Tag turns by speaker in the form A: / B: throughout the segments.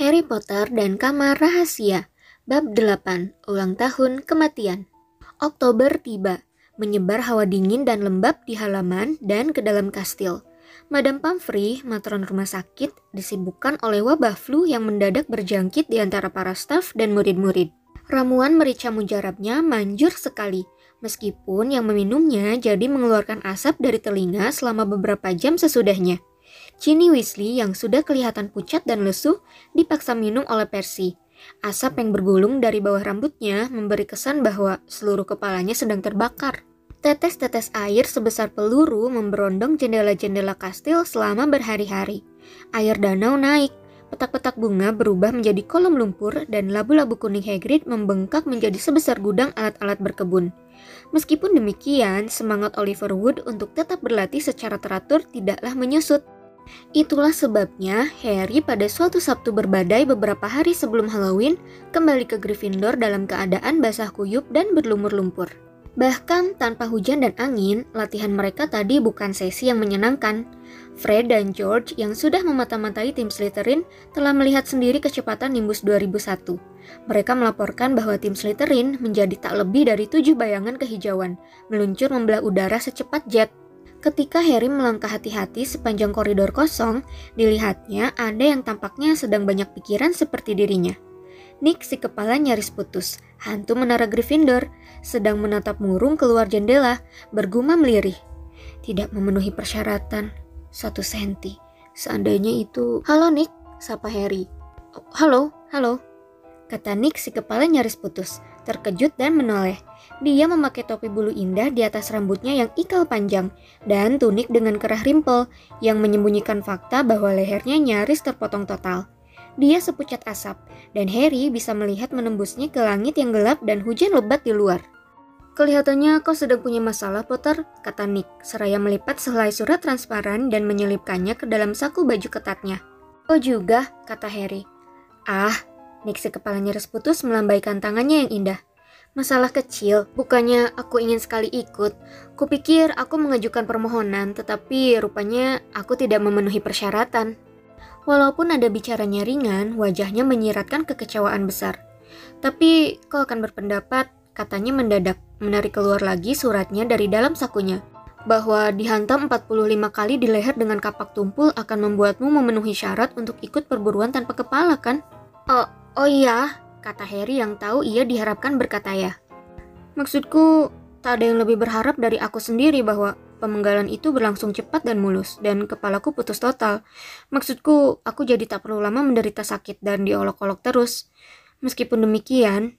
A: Harry Potter dan Kamar Rahasia Bab 8 Ulang Tahun Kematian Oktober tiba, menyebar hawa dingin dan lembab di halaman dan ke dalam kastil. Madam Pumphrey, matron rumah sakit, disibukkan oleh wabah flu yang mendadak berjangkit di antara para staf dan murid-murid. Ramuan merica mujarabnya manjur sekali, meskipun yang meminumnya jadi mengeluarkan asap dari telinga selama beberapa jam sesudahnya. Ginny Weasley yang sudah kelihatan pucat dan lesu dipaksa minum oleh Percy. Asap yang bergulung dari bawah rambutnya memberi kesan bahwa seluruh kepalanya sedang terbakar. Tetes-tetes air sebesar peluru memberondong jendela-jendela kastil selama berhari-hari. Air danau naik, petak-petak bunga berubah menjadi kolom lumpur dan labu-labu kuning Hagrid membengkak menjadi sebesar gudang alat-alat berkebun. Meskipun demikian, semangat Oliver Wood untuk tetap berlatih secara teratur tidaklah menyusut. Itulah sebabnya Harry pada suatu Sabtu berbadai beberapa hari sebelum Halloween kembali ke Gryffindor dalam keadaan basah kuyup dan berlumur lumpur. Bahkan tanpa hujan dan angin, latihan mereka tadi bukan sesi yang menyenangkan. Fred dan George yang sudah memata-matai tim Slytherin telah melihat sendiri kecepatan Nimbus 2001. Mereka melaporkan bahwa tim Slytherin menjadi tak lebih dari tujuh bayangan kehijauan, meluncur membelah udara secepat jet. Ketika Harry melangkah hati-hati sepanjang koridor kosong, dilihatnya ada yang tampaknya sedang banyak pikiran seperti dirinya. Nick si kepala nyaris putus, hantu menara Gryffindor, sedang menatap murung keluar jendela, bergumam lirih. Tidak memenuhi persyaratan, satu senti. Seandainya itu... Halo Nick, sapa Harry. Halo, halo. Kata Nick si kepala nyaris putus, terkejut dan menoleh. Dia memakai topi bulu indah di atas rambutnya yang ikal panjang, dan tunik dengan kerah rimpel, yang menyembunyikan fakta bahwa lehernya nyaris terpotong total. Dia sepucat asap, dan Harry bisa melihat menembusnya ke langit yang gelap dan hujan lebat di luar. Kelihatannya kau sedang punya masalah, Potter, kata Nick, seraya melipat sehelai surat transparan dan menyelipkannya ke dalam saku baju ketatnya. Oh juga, kata Harry. Ah, Nick sekepalanya nyaris putus melambaikan tangannya yang indah. Masalah kecil, bukannya aku ingin sekali ikut. Kupikir aku mengajukan permohonan, tetapi rupanya aku tidak memenuhi persyaratan. Walaupun ada bicaranya ringan, wajahnya menyiratkan kekecewaan besar. Tapi kau akan berpendapat, katanya mendadak, menarik keluar lagi suratnya dari dalam sakunya. Bahwa dihantam 45 kali di leher dengan kapak tumpul akan membuatmu memenuhi syarat untuk ikut perburuan tanpa kepala kan? Oh, oh iya, kata Harry yang tahu ia diharapkan berkata ya. Maksudku, tak ada yang lebih berharap dari aku sendiri bahwa Pemenggalan itu berlangsung cepat dan mulus, dan kepalaku putus total. Maksudku, aku jadi tak perlu lama menderita sakit dan diolok-olok terus. Meskipun demikian,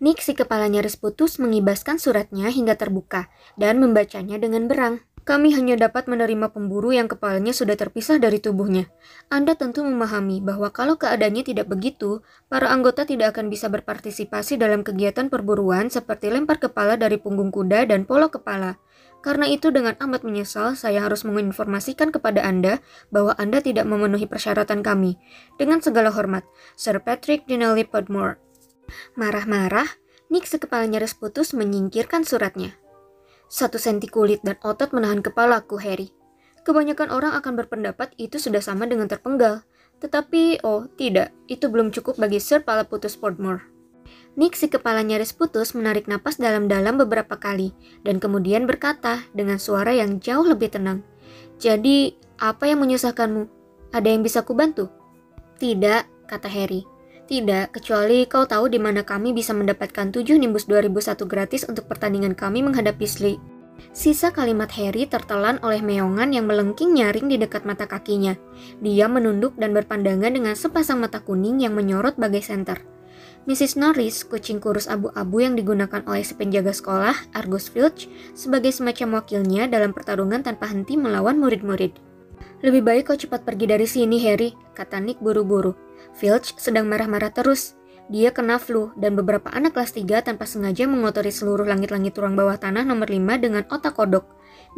A: Nick si kepala nyaris putus mengibaskan suratnya hingga terbuka dan membacanya dengan berang. Kami hanya dapat menerima pemburu yang kepalanya sudah terpisah dari tubuhnya. Anda tentu memahami bahwa kalau keadaannya tidak begitu, para anggota tidak akan bisa berpartisipasi dalam kegiatan perburuan seperti lempar kepala dari punggung kuda dan polo kepala. Karena itu dengan amat menyesal saya harus menginformasikan kepada Anda bahwa Anda tidak memenuhi persyaratan kami. Dengan segala hormat, Sir Patrick Dinelly Podmore. Marah-marah, Nick sekepala nyaris menyingkirkan suratnya. Satu senti kulit dan otot menahan kepalaku, Harry. Kebanyakan orang akan berpendapat itu sudah sama dengan terpenggal. Tetapi, oh tidak, itu belum cukup bagi Sir Palaputus Podmore. Nick si kepala nyaris putus menarik napas dalam-dalam beberapa kali dan kemudian berkata dengan suara yang jauh lebih tenang. Jadi, apa yang menyusahkanmu? Ada yang bisa kubantu? Tidak, kata Harry. Tidak, kecuali kau tahu di mana kami bisa mendapatkan 7 Nimbus 2001 gratis untuk pertandingan kami menghadapi Sly. Sisa kalimat Harry tertelan oleh meongan yang melengking nyaring di dekat mata kakinya. Dia menunduk dan berpandangan dengan sepasang mata kuning yang menyorot bagai senter. Mrs. Norris, kucing kurus abu-abu yang digunakan oleh si penjaga sekolah, Argus Filch, sebagai semacam wakilnya dalam pertarungan tanpa henti melawan murid-murid. Lebih baik kau cepat pergi dari sini, Harry, kata Nick buru-buru. Filch sedang marah-marah terus. Dia kena flu dan beberapa anak kelas 3 tanpa sengaja mengotori seluruh langit-langit ruang bawah tanah nomor 5 dengan otak kodok.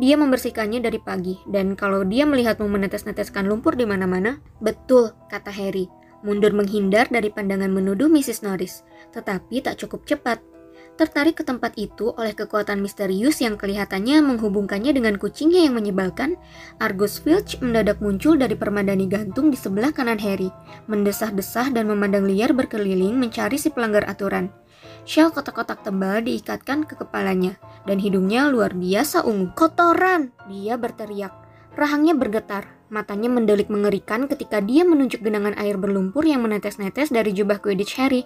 A: Dia membersihkannya dari pagi, dan kalau dia melihatmu menetes-neteskan lumpur di mana-mana, betul, kata Harry mundur menghindar dari pandangan menuduh Mrs. Norris, tetapi tak cukup cepat. Tertarik ke tempat itu oleh kekuatan misterius yang kelihatannya menghubungkannya dengan kucingnya yang menyebalkan, Argus Filch mendadak muncul dari permadani gantung di sebelah kanan Harry, mendesah-desah dan memandang liar berkeliling mencari si pelanggar aturan. Shell kotak-kotak tebal diikatkan ke kepalanya, dan hidungnya luar biasa ungu. Kotoran! Dia berteriak. Rahangnya bergetar, matanya mendelik mengerikan ketika dia menunjuk genangan air berlumpur yang menetes-netes dari jubah Quidditch Harry.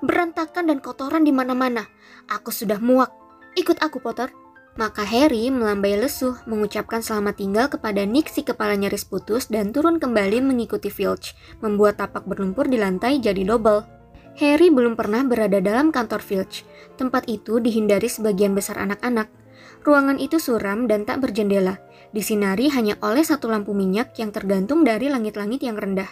A: Berantakan dan kotoran di mana-mana. Aku sudah muak. Ikut aku, Potter. Maka Harry melambai lesuh, mengucapkan selamat tinggal kepada Nick si kepala nyaris putus dan turun kembali mengikuti Filch, membuat tapak berlumpur di lantai jadi double. Harry belum pernah berada dalam kantor Filch. Tempat itu dihindari sebagian besar anak-anak. Ruangan itu suram dan tak berjendela, disinari hanya oleh satu lampu minyak yang tergantung dari langit-langit yang rendah.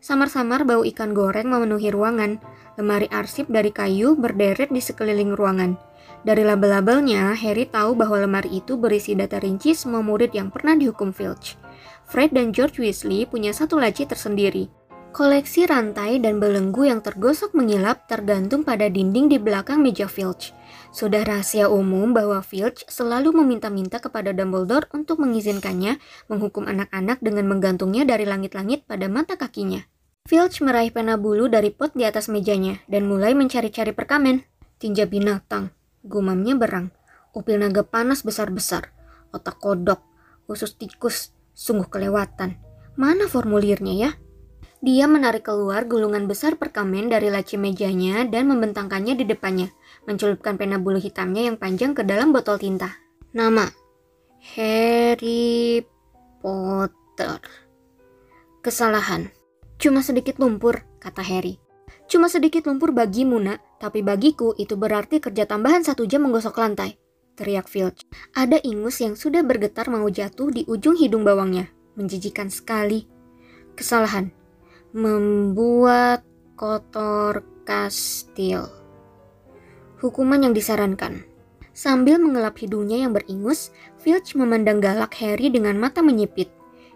A: Samar-samar bau ikan goreng memenuhi ruangan, lemari arsip dari kayu berderet di sekeliling ruangan. Dari label-labelnya, Harry tahu bahwa lemari itu berisi data rinci semua murid yang pernah dihukum Filch. Fred dan George Weasley punya satu laci tersendiri. Koleksi rantai dan belenggu yang tergosok mengilap tergantung pada dinding di belakang meja Filch. Sudah rahasia umum bahwa Filch selalu meminta-minta kepada Dumbledore untuk mengizinkannya menghukum anak-anak dengan menggantungnya dari langit-langit pada mata kakinya. Filch meraih pena bulu dari pot di atas mejanya dan mulai mencari-cari perkamen. Tinja binatang, gumamnya berang, upil naga panas besar-besar, otak kodok, usus tikus, sungguh kelewatan. Mana formulirnya ya? Dia menarik keluar gulungan besar perkamen dari laci mejanya dan membentangkannya di depannya, mencelupkan pena bulu hitamnya yang panjang ke dalam botol tinta. Nama Harry Potter. Kesalahan. Cuma sedikit lumpur, kata Harry. Cuma sedikit lumpur bagimu, nak, tapi bagiku itu berarti kerja tambahan satu jam menggosok lantai. Teriak Filch. Ada ingus yang sudah bergetar mau jatuh di ujung hidung bawangnya. Menjijikan sekali. Kesalahan membuat kotor kastil. Hukuman yang disarankan. Sambil mengelap hidungnya yang beringus, Filch memandang galak Harry dengan mata menyipit.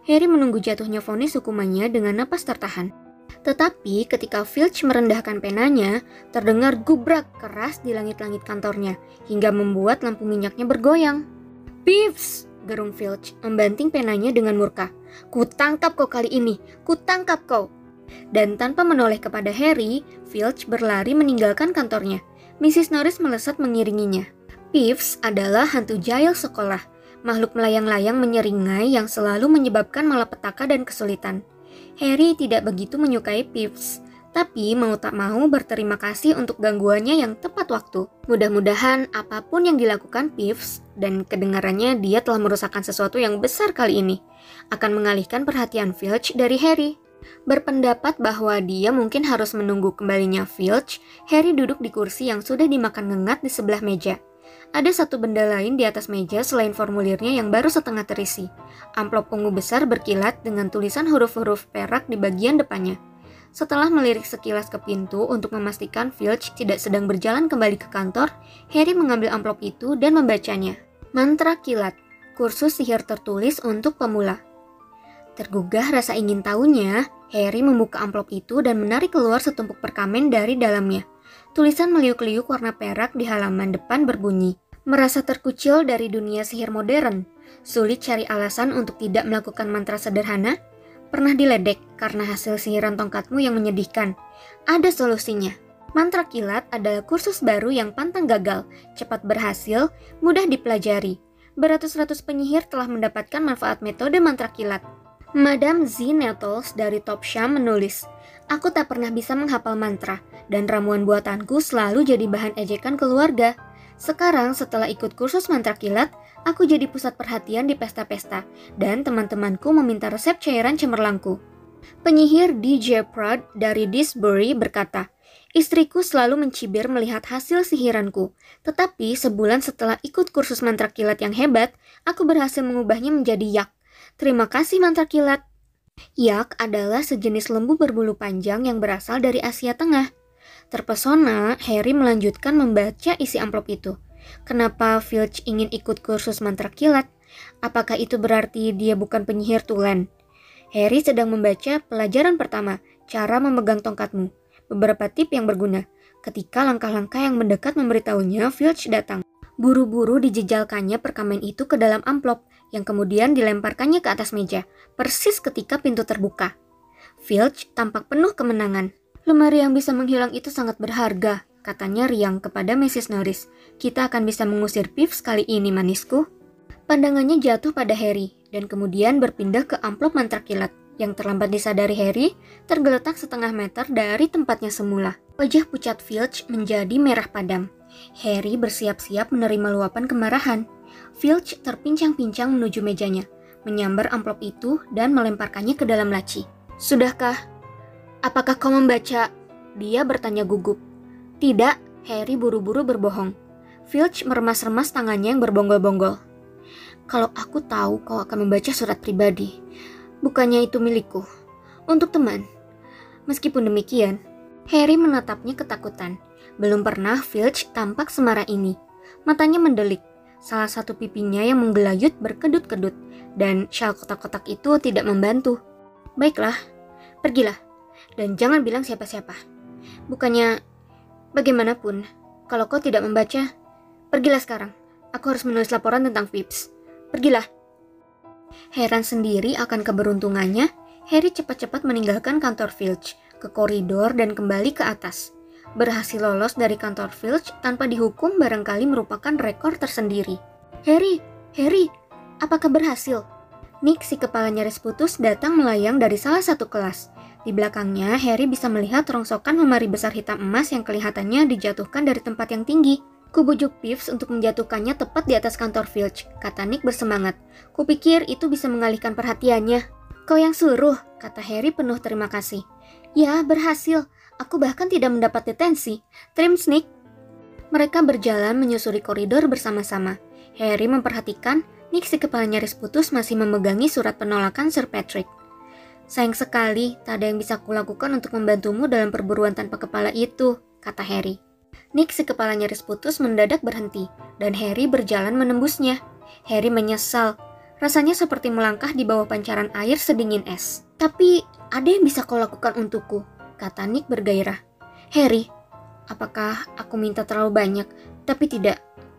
A: Harry menunggu jatuhnya vonis hukumannya dengan napas tertahan. Tetapi ketika Filch merendahkan penanya, terdengar gubrak keras di langit-langit kantornya, hingga membuat lampu minyaknya bergoyang. Pips! gerung Filch, membanting penanya dengan murka. Kutangkap kau kali ini, kutangkap kau. Dan tanpa menoleh kepada Harry, Filch berlari meninggalkan kantornya. Mrs. Norris melesat mengiringinya. Peeves adalah hantu jahil sekolah, makhluk melayang-layang menyeringai yang selalu menyebabkan malapetaka dan kesulitan. Harry tidak begitu menyukai Peeves, tapi mau tak mau berterima kasih untuk gangguannya yang tepat waktu. Mudah-mudahan apa pun yang dilakukan Peeves dan kedengarannya dia telah merusakkan sesuatu yang besar kali ini, akan mengalihkan perhatian Filch dari Harry. Berpendapat bahwa dia mungkin harus menunggu kembalinya Filch, Harry duduk di kursi yang sudah dimakan ngengat di sebelah meja. Ada satu benda lain di atas meja selain formulirnya yang baru setengah terisi. Amplop ungu besar berkilat dengan tulisan huruf-huruf perak di bagian depannya. Setelah melirik sekilas ke pintu untuk memastikan Filch tidak sedang berjalan kembali ke kantor, Harry mengambil amplop itu dan membacanya. Mantra kilat, kursus sihir tertulis untuk pemula. Tergugah rasa ingin tahunya, Harry membuka amplop itu dan menarik keluar setumpuk perkamen dari dalamnya. Tulisan meliuk-liuk warna perak di halaman depan berbunyi, Merasa terkucil dari dunia sihir modern? Sulit cari alasan untuk tidak melakukan mantra sederhana? Pernah diledek karena hasil sihiran tongkatmu yang menyedihkan? Ada solusinya. Mantra kilat adalah kursus baru yang pantang gagal, cepat berhasil, mudah dipelajari. Beratus-ratus penyihir telah mendapatkan manfaat metode mantra kilat. Madam Z. Nettles dari Top Sham menulis, Aku tak pernah bisa menghafal mantra, dan ramuan buatanku selalu jadi bahan ejekan keluarga. Sekarang setelah ikut kursus mantra kilat, aku jadi pusat perhatian di pesta-pesta, dan teman-temanku meminta resep cairan cemerlangku. Penyihir DJ Prad dari Disbury berkata, Istriku selalu mencibir melihat hasil sihiranku, tetapi sebulan setelah ikut kursus mantra kilat yang hebat, aku berhasil mengubahnya menjadi yak. Terima kasih mantra kilat. Yak adalah sejenis lembu berbulu panjang yang berasal dari Asia Tengah. Terpesona, Harry melanjutkan membaca isi amplop itu. Kenapa Filch ingin ikut kursus mantra kilat? Apakah itu berarti dia bukan penyihir tulen? Harry sedang membaca pelajaran pertama, cara memegang tongkatmu. Beberapa tip yang berguna. ketika langkah-langkah yang mendekat memberitahunya Filch datang. Buru-buru dijejalkannya perkamen itu ke dalam amplop yang kemudian dilemparkannya ke atas meja, persis ketika pintu terbuka. Filch tampak penuh kemenangan. Lemari yang bisa menghilang itu sangat berharga, katanya riang kepada Mrs. Norris. Kita akan bisa mengusir Pips kali ini, manisku. Pandangannya jatuh pada Harry dan kemudian berpindah ke amplop mantra kilat. Yang terlambat disadari Harry, tergeletak setengah meter dari tempatnya semula. Wajah pucat Filch menjadi merah padam. Harry bersiap-siap menerima luapan kemarahan. Filch terpincang-pincang menuju mejanya, menyambar amplop itu dan melemparkannya ke dalam laci. Sudahkah? Apakah kau membaca? Dia bertanya gugup. Tidak, Harry buru-buru berbohong. Filch meremas-remas tangannya yang berbonggol-bonggol. Kalau aku tahu kau akan membaca surat pribadi, bukannya itu milikku, untuk teman. Meskipun demikian, Harry menatapnya ketakutan. Belum pernah Filch tampak semarah ini. Matanya mendelik, salah satu pipinya yang menggelayut berkedut-kedut, dan syal kotak-kotak itu tidak membantu. Baiklah, pergilah, dan jangan bilang siapa-siapa. Bukannya, bagaimanapun, kalau kau tidak membaca, pergilah sekarang. Aku harus menulis laporan tentang Vips. Pergilah. Heran sendiri akan keberuntungannya, Harry cepat-cepat meninggalkan kantor Filch, ke koridor dan kembali ke atas. Berhasil lolos dari kantor Filch tanpa dihukum barangkali merupakan rekor tersendiri. Harry, Harry, apakah berhasil? Nick, si kepala nyaris putus, datang melayang dari salah satu kelas. Di belakangnya, Harry bisa melihat rongsokan lemari besar hitam emas yang kelihatannya dijatuhkan dari tempat yang tinggi. Kubujuk Pips untuk menjatuhkannya tepat di atas kantor Filch, kata Nick bersemangat. Kupikir itu bisa mengalihkan perhatiannya. Kau yang suruh, kata Harry penuh terima kasih. Ya, berhasil. Aku bahkan tidak mendapat detensi. Trim Nick. Mereka berjalan menyusuri koridor bersama-sama. Harry memperhatikan Nick si kepala nyaris putus masih memegangi surat penolakan Sir Patrick. Sayang sekali, tak ada yang bisa kulakukan untuk membantumu dalam perburuan tanpa kepala itu, kata Harry. Nick si kepala nyaris putus mendadak berhenti, dan Harry berjalan menembusnya. Harry menyesal. Rasanya seperti melangkah di bawah pancaran air sedingin es. Tapi, ada yang bisa kau lakukan untukku, kata Nick bergairah. Harry, apakah aku minta terlalu banyak? Tapi tidak,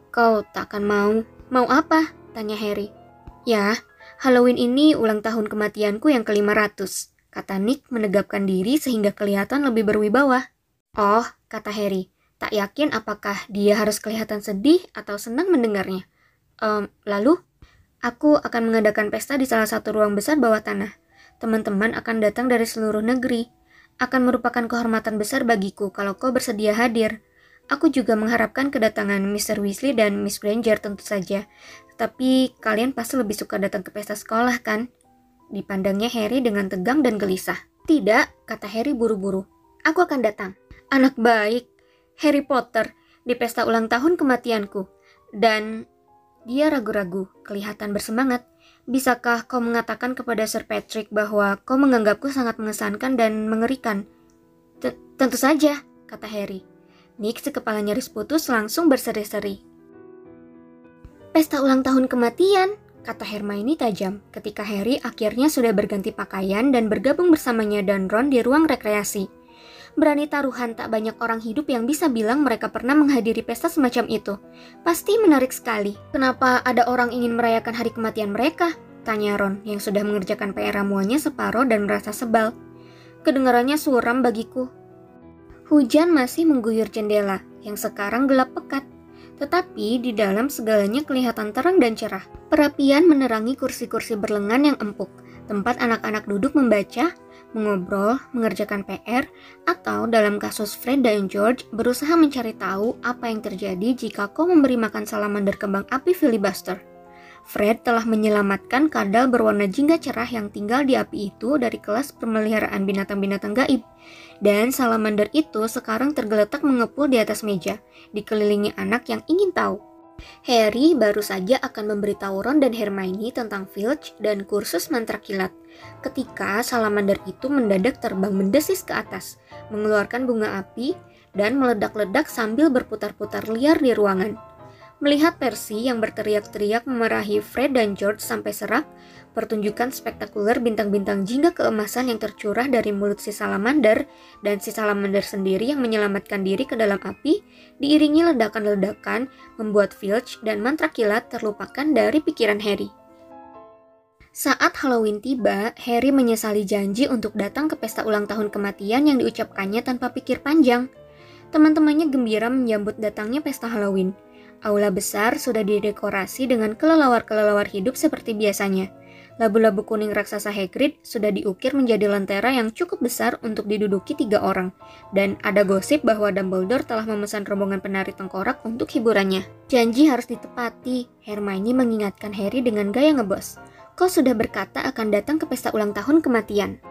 A: kau tak akan mau. Mau apa? Tanya Harry. Ya, Halloween ini ulang tahun kematianku yang ke-500, kata Nick menegapkan diri sehingga kelihatan lebih berwibawa. Oh, kata Harry, Tak yakin apakah dia harus kelihatan sedih atau senang mendengarnya. Lalu, aku akan mengadakan pesta di salah satu ruang besar bawah tanah. Teman-teman akan datang dari seluruh negeri. Akan merupakan kehormatan besar bagiku kalau kau bersedia hadir. Aku juga mengharapkan kedatangan Mr. Weasley dan Miss Granger tentu saja. Tapi kalian pasti lebih suka datang ke pesta sekolah kan? Dipandangnya Harry dengan tegang dan gelisah. Tidak, kata Harry buru-buru. Aku akan datang. Anak baik, Harry Potter di pesta ulang tahun kematianku. Dan dia ragu-ragu, kelihatan bersemangat. Bisakah kau mengatakan kepada Sir Patrick bahwa kau menganggapku sangat mengesankan dan mengerikan? Tentu saja, kata Harry. Nick, sekepala nyaris putus, langsung berseri-seri. Pesta ulang tahun kematian, kata Hermione tajam ketika Harry akhirnya sudah berganti pakaian dan bergabung bersamanya dan Ron di ruang rekreasi. Berani taruhan tak banyak orang hidup yang bisa bilang mereka pernah menghadiri pesta semacam itu. Pasti menarik sekali. Kenapa ada orang ingin merayakan hari kematian mereka? Tanya Ron yang sudah mengerjakan PR ramuannya separuh dan merasa sebal. Kedengarannya suram bagiku. Hujan masih mengguyur jendela yang sekarang gelap pekat. Tetapi di dalam segalanya kelihatan terang dan cerah. Perapian menerangi kursi-kursi berlengan yang empuk, tempat anak-anak duduk membaca mengobrol, mengerjakan PR, atau dalam kasus Fred dan George berusaha mencari tahu apa yang terjadi jika kau memberi makan salamander kembang api filibuster. Fred telah menyelamatkan kadal berwarna jingga cerah yang tinggal di api itu dari kelas pemeliharaan binatang-binatang gaib. Dan salamander itu sekarang tergeletak mengepul di atas meja, dikelilingi anak yang ingin tahu. Harry baru saja akan memberitahu Ron dan Hermione tentang Filch dan kursus mantra kilat ketika salamander itu mendadak terbang mendesis ke atas, mengeluarkan bunga api, dan meledak-ledak sambil berputar-putar liar di ruangan. Melihat Percy yang berteriak-teriak memarahi Fred dan George sampai serak, Pertunjukan spektakuler bintang-bintang jingga keemasan yang tercurah dari mulut si salamander dan si salamander sendiri yang menyelamatkan diri ke dalam api diiringi ledakan-ledakan membuat Filch dan mantra kilat terlupakan dari pikiran Harry. Saat Halloween tiba, Harry menyesali janji untuk datang ke pesta ulang tahun kematian yang diucapkannya tanpa pikir panjang. Teman-temannya gembira menyambut datangnya pesta Halloween. Aula besar sudah didekorasi dengan kelelawar-kelelawar hidup seperti biasanya. Labu-labu kuning raksasa Hagrid sudah diukir menjadi lentera yang cukup besar untuk diduduki tiga orang. Dan ada gosip bahwa Dumbledore telah memesan rombongan penari tengkorak untuk hiburannya. Janji harus ditepati, Hermione mengingatkan Harry dengan gaya ngebos. Kau sudah berkata akan datang ke pesta ulang tahun kematian.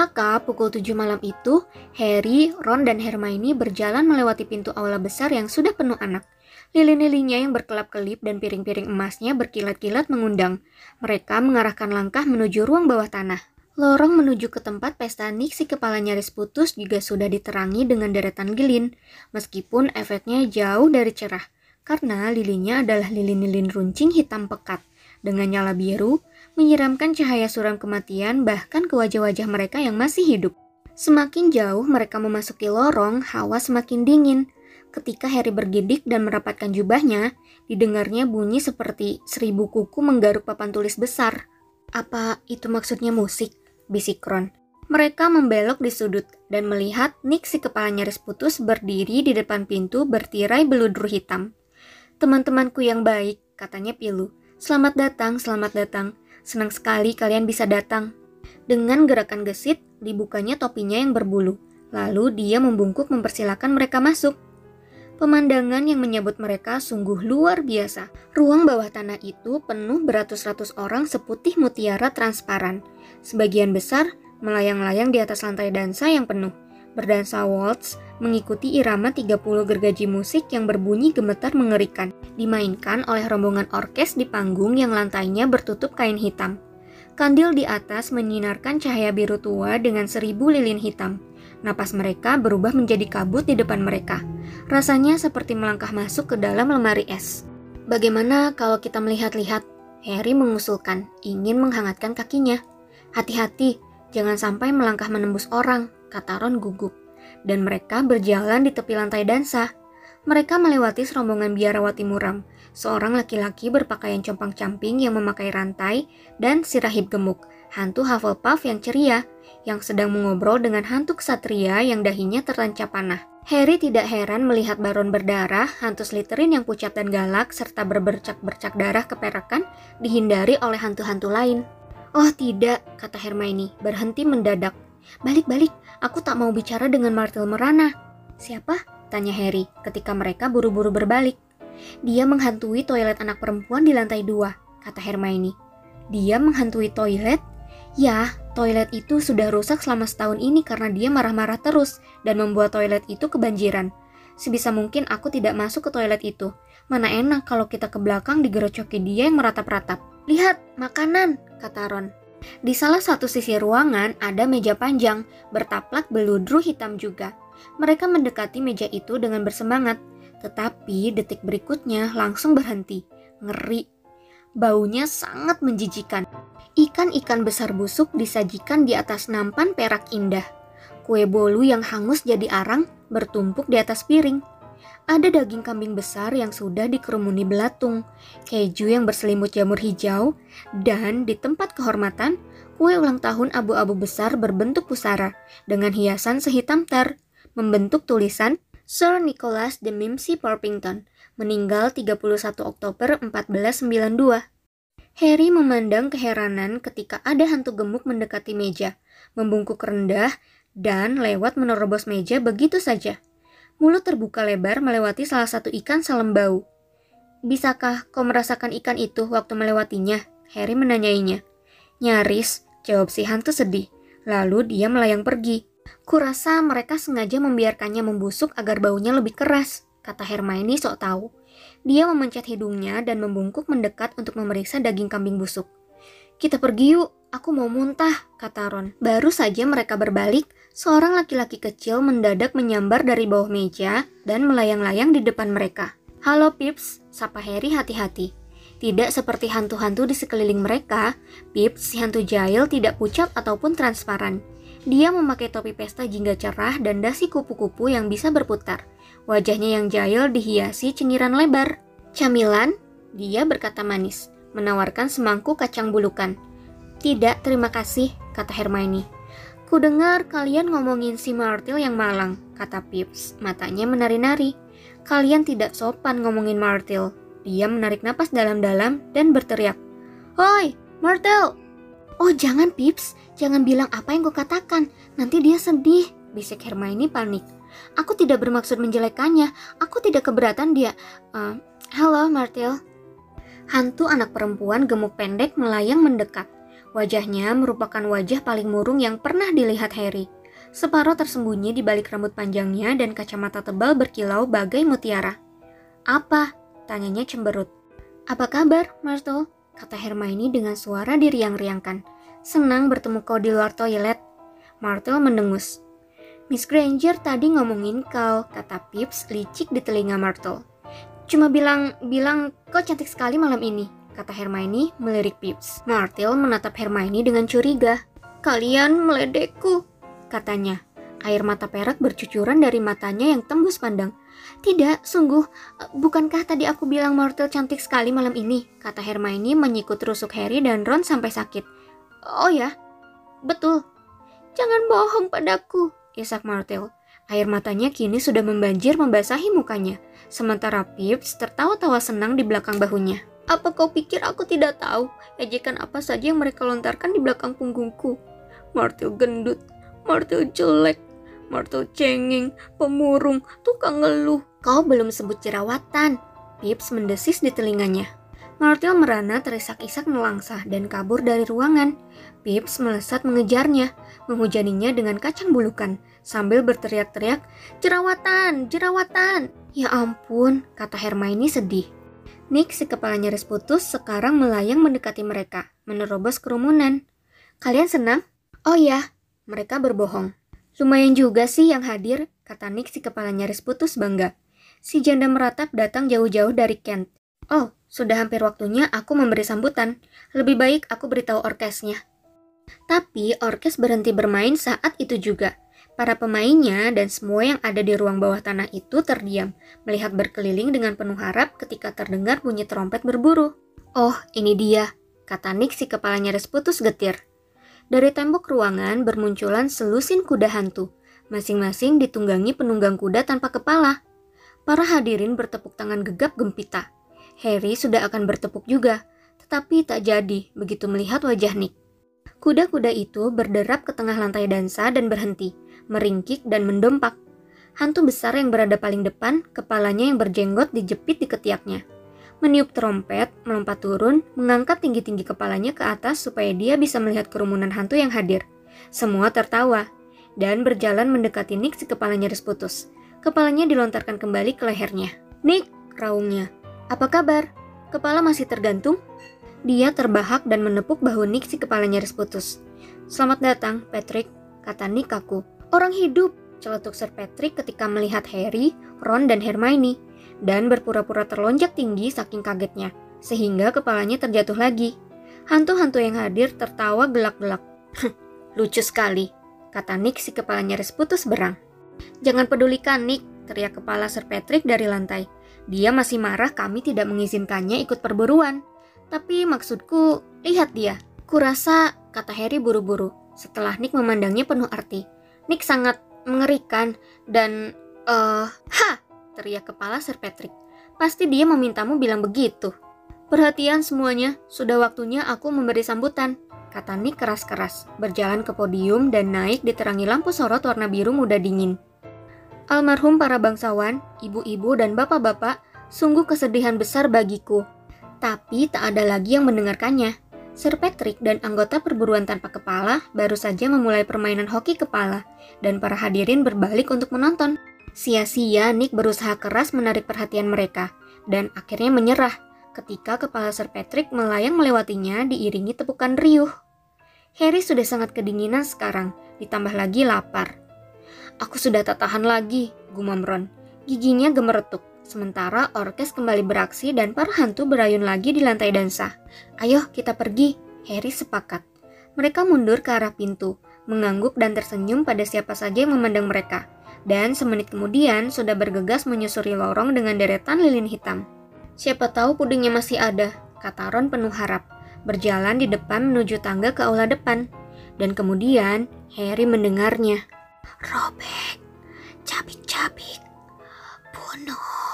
A: Maka pukul 7 malam itu, Harry, Ron, dan Hermione berjalan melewati pintu aula besar yang sudah penuh anak. Lilin-lilinnya yang berkelap-kelip dan piring-piring emasnya berkilat-kilat mengundang. Mereka mengarahkan langkah menuju ruang bawah tanah. Lorong menuju ke tempat pesta Nixie kepala nyaris putus juga sudah diterangi dengan deretan lilin, meskipun efeknya jauh dari cerah, karena lilinnya adalah lilin-lilin runcing hitam pekat, dengan nyala biru, menyiramkan cahaya suram kematian bahkan ke wajah-wajah mereka yang masih hidup. Semakin jauh mereka memasuki lorong, hawa semakin dingin, Ketika Harry bergidik dan merapatkan jubahnya, didengarnya bunyi seperti seribu kuku menggaruk papan tulis besar. Apa itu maksudnya musik? Bisik Ron. Mereka membelok di sudut dan melihat Nick si kepala nyaris putus berdiri di depan pintu bertirai beludur hitam. Teman-temanku yang baik, katanya Pilu. Selamat datang, selamat datang. Senang sekali kalian bisa datang. Dengan gerakan gesit, dibukanya topinya yang berbulu. Lalu dia membungkuk mempersilahkan mereka masuk. Pemandangan yang menyambut mereka sungguh luar biasa. Ruang bawah tanah itu penuh beratus-ratus orang seputih mutiara transparan. Sebagian besar melayang-layang di atas lantai dansa yang penuh. Berdansa waltz mengikuti irama 30 gergaji musik yang berbunyi gemetar mengerikan. Dimainkan oleh rombongan orkes di panggung yang lantainya bertutup kain hitam. Kandil di atas menyinarkan cahaya biru tua dengan seribu lilin hitam. Napas mereka berubah menjadi kabut di depan mereka. Rasanya seperti melangkah masuk ke dalam lemari es. Bagaimana kalau kita melihat-lihat? Harry mengusulkan, ingin menghangatkan kakinya. Hati-hati, jangan sampai melangkah menembus orang, kata Ron gugup. Dan mereka berjalan di tepi lantai dansa. Mereka melewati serombongan biarawati muram, seorang laki-laki berpakaian compang-camping yang memakai rantai, dan si rahib gemuk, hantu Hufflepuff yang ceria, yang sedang mengobrol dengan hantu ksatria yang dahinya tertancap panah. Harry tidak heran melihat Baron berdarah, hantu Slytherin yang pucat dan galak, serta berbercak-bercak darah keperakan dihindari oleh hantu-hantu lain. Oh tidak, kata Hermione, berhenti mendadak. Balik-balik, aku tak mau bicara dengan Martel Merana. Siapa? Tanya Harry ketika mereka buru-buru berbalik. Dia menghantui toilet anak perempuan di lantai dua, kata Hermione. Dia menghantui toilet? Ya, toilet itu sudah rusak selama setahun ini karena dia marah-marah terus dan membuat toilet itu kebanjiran. Sebisa mungkin aku tidak masuk ke toilet itu. Mana enak kalau kita ke belakang digerocoki dia yang meratap-ratap. Lihat, makanan, kata Ron. Di salah satu sisi ruangan ada meja panjang, bertaplak beludru hitam juga. Mereka mendekati meja itu dengan bersemangat, tetapi detik berikutnya langsung berhenti. Ngeri. Baunya sangat menjijikan. Ikan-ikan besar busuk disajikan di atas nampan perak indah. Kue bolu yang hangus jadi arang bertumpuk di atas piring. Ada daging kambing besar yang sudah dikerumuni belatung, keju yang berselimut jamur hijau, dan di tempat kehormatan, kue ulang tahun abu-abu besar berbentuk pusara dengan hiasan sehitam ter, membentuk tulisan Sir Nicholas de Mimsy Porpington, meninggal 31 Oktober 1492. Harry memandang keheranan ketika ada hantu gemuk mendekati meja, membungkuk rendah, dan lewat menerobos meja begitu saja. Mulut terbuka lebar melewati salah satu ikan salembau. Bisakah kau merasakan ikan itu waktu melewatinya? Harry menanyainya. Nyaris, jawab si hantu sedih. Lalu dia melayang pergi. Kurasa mereka sengaja membiarkannya membusuk agar baunya lebih keras, kata Hermione sok tahu. Dia memencet hidungnya dan membungkuk mendekat untuk memeriksa daging kambing busuk. Kita pergi yuk, aku mau muntah, kata Ron. Baru saja mereka berbalik, seorang laki-laki kecil mendadak menyambar dari bawah meja dan melayang-layang di depan mereka. Halo Pips, sapa Harry hati-hati. Tidak seperti hantu-hantu di sekeliling mereka, Pips si hantu jahil tidak pucat ataupun transparan. Dia memakai topi pesta jingga cerah dan dasi kupu-kupu yang bisa berputar. Wajahnya yang jahil dihiasi cengiran lebar. Camilan, dia berkata manis, menawarkan semangkuk kacang bulukan. Tidak, terima kasih, kata Hermione. Kudengar kalian ngomongin si Martil yang malang, kata Pips, matanya menari-nari. Kalian tidak sopan ngomongin Martil. Dia menarik napas dalam-dalam dan berteriak, Hoi, Martel! Oh jangan Pips, jangan bilang apa yang kau katakan, nanti dia sedih, bisik Hermione panik. Aku tidak bermaksud menjelekannya, aku tidak keberatan dia. Uh, halo Martel. Hantu anak perempuan gemuk pendek melayang mendekat. Wajahnya merupakan wajah paling murung yang pernah dilihat Harry. Separuh tersembunyi di balik rambut panjangnya dan kacamata tebal berkilau bagai mutiara. Apa? Tanyanya cemberut. Apa kabar, Myrtle? Kata Hermione dengan suara diriang-riangkan. Senang bertemu kau di luar toilet. Myrtle mendengus. Miss Granger tadi ngomongin kau, kata Pips licik di telinga Myrtle. Cuma bilang, bilang kau cantik sekali malam ini, kata Hermione melirik Pips. Myrtle menatap Hermione dengan curiga. Kalian meledekku, katanya. Air mata perak bercucuran dari matanya yang tembus pandang. Tidak, sungguh, bukankah tadi aku bilang Myrtle cantik sekali malam ini? Kata Hermione menyikut rusuk Harry dan Ron sampai sakit. Oh ya, betul. Jangan bohong padaku, isak Myrtle. Air matanya kini sudah membanjir membasahi mukanya. Sementara Pips tertawa-tawa senang di belakang bahunya. Apa kau pikir aku tidak tahu ejekan apa saja yang mereka lontarkan di belakang punggungku? Myrtle gendut, Myrtle jelek, Myrtle cengeng, pemurung, tukang ngeluh, Kau belum sebut jerawatan. Pips mendesis di telinganya. Martel merana terisak-isak melangsa dan kabur dari ruangan. Pips melesat mengejarnya, menghujaninya dengan kacang bulukan, sambil berteriak-teriak, Jerawatan! Jerawatan! Ya ampun, kata Hermione sedih. Nick si kepala nyaris putus sekarang melayang mendekati mereka, menerobos kerumunan. Kalian senang? Oh ya, mereka berbohong. Lumayan juga sih yang hadir, kata Nick si kepala nyaris putus bangga. Si janda meratap datang jauh-jauh dari Kent. Oh, sudah hampir waktunya aku memberi sambutan. Lebih baik aku beritahu orkesnya. Tapi orkes berhenti bermain saat itu juga. Para pemainnya dan semua yang ada di ruang bawah tanah itu terdiam, melihat berkeliling dengan penuh harap ketika terdengar bunyi trompet berburu. Oh, ini dia, kata Nick si kepalanya nyaris putus getir. Dari tembok ruangan bermunculan selusin kuda hantu, masing-masing ditunggangi penunggang kuda tanpa kepala. Para hadirin bertepuk tangan gegap gempita. Harry sudah akan bertepuk juga, tetapi tak jadi begitu melihat wajah Nick. Kuda-kuda itu berderap ke tengah lantai dansa dan berhenti, meringkik dan mendompak. Hantu besar yang berada paling depan, kepalanya yang berjenggot dijepit di ketiaknya. Meniup trompet, melompat turun, mengangkat tinggi-tinggi kepalanya ke atas supaya dia bisa melihat kerumunan hantu yang hadir. Semua tertawa, dan berjalan mendekati Nick si kepala nyaris putus. Kepalanya dilontarkan kembali ke lehernya. Nick, raungnya. Apa kabar? Kepala masih tergantung? Dia terbahak dan menepuk bahu Nick si kepala nyaris putus. Selamat datang, Patrick, kata Nick kaku. Orang hidup, celetuk Sir Patrick ketika melihat Harry, Ron, dan Hermione, dan berpura-pura terlonjak tinggi saking kagetnya, sehingga kepalanya terjatuh lagi. Hantu-hantu yang hadir tertawa gelak-gelak. Lucu sekali, kata Nick si kepala nyaris putus berang. Jangan pedulikan, Nick, teriak kepala Sir Patrick dari lantai. Dia masih marah kami tidak mengizinkannya ikut perburuan. Tapi maksudku, lihat dia. Kurasa, kata Harry buru-buru, setelah Nick memandangnya penuh arti. Nick sangat mengerikan dan, eh, ha! teriak kepala Sir Patrick. Pasti dia memintamu bilang begitu. Perhatian semuanya, sudah waktunya aku memberi sambutan kata Nick keras-keras, berjalan ke podium dan naik diterangi lampu sorot warna biru muda dingin. Almarhum para bangsawan, ibu-ibu dan bapak-bapak, sungguh kesedihan besar bagiku. Tapi tak ada lagi yang mendengarkannya. Sir Patrick dan anggota perburuan tanpa kepala baru saja memulai permainan hoki kepala, dan para hadirin berbalik untuk menonton. Sia-sia Nick berusaha keras menarik perhatian mereka, dan akhirnya menyerah ketika kepala Sir Patrick melayang melewatinya diiringi tepukan riuh. Harry sudah sangat kedinginan sekarang, ditambah lagi lapar. Aku sudah tak tahan lagi, gumam Ron. Giginya gemeretuk, Sementara orkes kembali beraksi dan para hantu berayun lagi di lantai dansa. Ayo kita pergi, Harry sepakat. Mereka mundur ke arah pintu, mengangguk dan tersenyum pada siapa saja yang memandang mereka. Dan semenit kemudian sudah bergegas menyusuri lorong dengan deretan lilin hitam. Siapa tahu pudingnya masih ada, kata Ron penuh harap, berjalan di depan menuju tangga ke aula depan. Dan kemudian Harry mendengarnya. Robek, cabik-cabik, bunuh.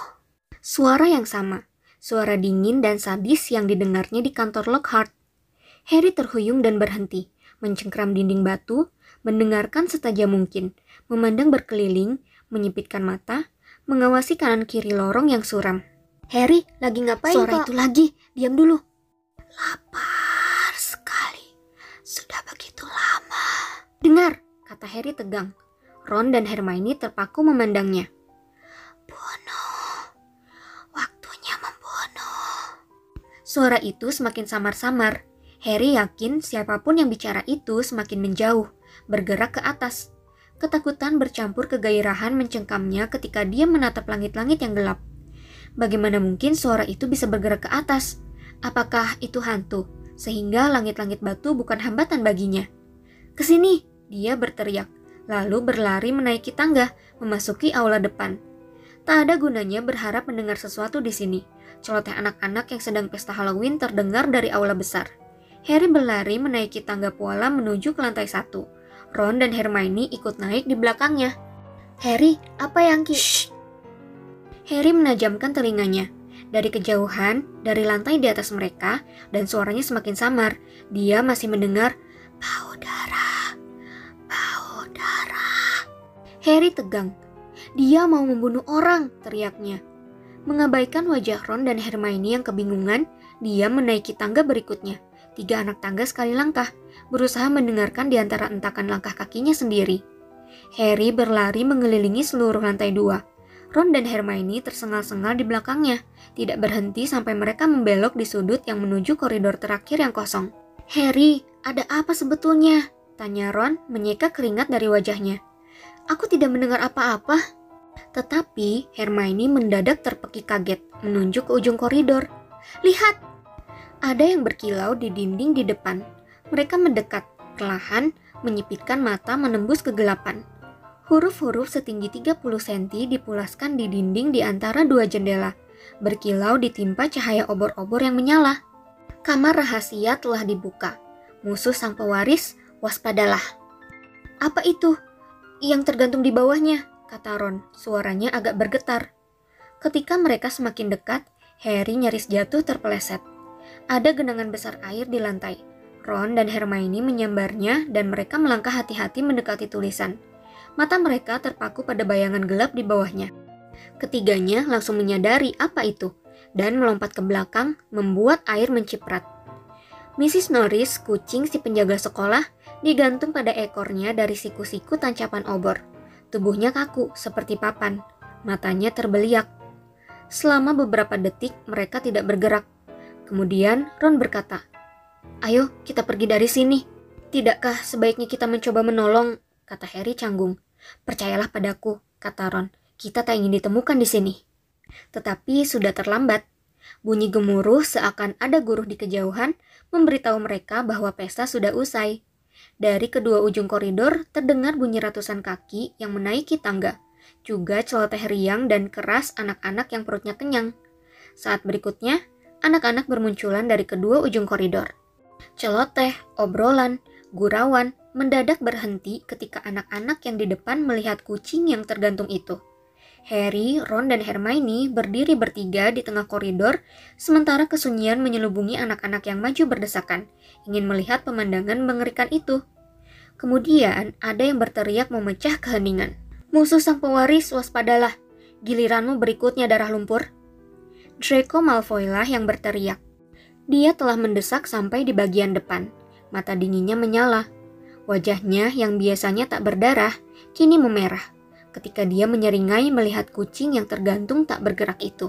A: Suara yang sama, suara dingin dan sadis yang didengarnya di kantor Lockhart. Harry terhuyung dan berhenti, mencengkram dinding batu, mendengarkan setajam mungkin, memandang berkeliling, menyipitkan mata, mengawasi kanan kiri lorong yang suram. Harry, lagi ngapain Suara kok? itu lagi, diam dulu. Lapar sekali, sudah begitu lama. Dengar, kata Harry tegang. Ron dan Hermione terpaku memandangnya. Suara itu semakin samar-samar. Harry yakin siapa pun yang bicara itu semakin menjauh, bergerak ke atas. Ketakutan bercampur kegairahan mencengkamnya ketika dia menatap langit-langit yang gelap. Bagaimana mungkin suara itu bisa bergerak ke atas? Apakah itu hantu? Sehingga langit-langit batu bukan hambatan baginya. Ke sini, dia berteriak, lalu berlari menaiki tangga, memasuki aula depan. Tak ada gunanya berharap mendengar sesuatu di sini. Celoteh anak-anak yang sedang pesta Halloween terdengar dari aula besar. Harry berlari menaiki tangga puala menuju ke lantai satu. Ron dan Hermione ikut naik di belakangnya. Harry, apa yang ki... Shh, Harry menajamkan telinganya. Dari kejauhan, dari lantai di atas mereka, dan suaranya semakin samar, dia masih mendengar bau darah, bau darah. Harry tegang. Dia mau membunuh orang, teriaknya. Mengabaikan wajah Ron dan Hermione yang kebingungan, dia menaiki tangga berikutnya. Tiga anak tangga sekali langkah, berusaha mendengarkan di antara entakan langkah kakinya sendiri. Harry berlari mengelilingi seluruh lantai dua. Ron dan Hermione tersengal-sengal di belakangnya, tidak berhenti sampai mereka membelok di sudut yang menuju koridor terakhir yang kosong. Harry, ada apa sebetulnya? Tanya Ron menyeka keringat dari wajahnya. Aku tidak mendengar apa-apa. Tetapi Hermione mendadak terpekik kaget, menunjuk ke ujung koridor. Lihat! Ada yang berkilau di dinding di depan. Mereka mendekat, perlahan, menyipitkan mata menembus kegelapan. Huruf-huruf setinggi 30 cm dipulaskan di dinding di antara dua jendela, berkilau ditimpa cahaya obor-obor yang menyala. Kamar rahasia telah dibuka. Musuh sang pewaris, waspadalah. Apa itu? Yang tergantung di bawahnya, kata Ron. Suaranya agak bergetar. Ketika mereka semakin dekat, Harry nyaris jatuh terpeleset. Ada genangan besar air di lantai. Ron dan Hermione menyambarnya dan mereka melangkah hati-hati mendekati tulisan. Mata mereka terpaku pada bayangan gelap di bawahnya. Ketiganya langsung menyadari apa itu dan melompat ke belakang membuat air menciprat. Mrs. Norris, kucing si penjaga sekolah, digantung pada ekornya dari siku-siku tancapan obor. Tubuhnya kaku seperti papan, matanya terbeliak. Selama beberapa detik mereka tidak bergerak. Kemudian Ron berkata, "Ayo, kita pergi dari sini. Tidakkah sebaiknya kita mencoba menolong?" kata Harry canggung. Percayalah padaku, kata Ron, kita tak ingin ditemukan di sini. Tetapi sudah terlambat. Bunyi gemuruh seakan ada guru di kejauhan memberitahu mereka bahwa pesta sudah usai. Dari kedua ujung koridor terdengar bunyi ratusan kaki yang menaiki tangga, juga celoteh riang dan keras anak-anak yang perutnya kenyang. Saat berikutnya, anak-anak bermunculan dari kedua ujung koridor. Celoteh, obrolan, gurauan, mendadak berhenti ketika anak-anak yang di depan melihat kucing yang tergantung itu. Harry, Ron, dan Hermione berdiri bertiga di tengah koridor, sementara kesunyian menyelubungi anak-anak yang maju berdesakan, ingin melihat pemandangan mengerikan itu. Kemudian, ada yang berteriak memecah keheningan. Musuh sang pewaris, waspadalah. Giliranmu berikutnya darah lumpur. Draco Malfoy lah yang berteriak. Dia telah mendesak sampai di bagian depan. Mata dinginnya menyala. Wajahnya yang biasanya tak berdarah, kini memerah ketika dia menyeringai melihat kucing yang tergantung tak bergerak itu.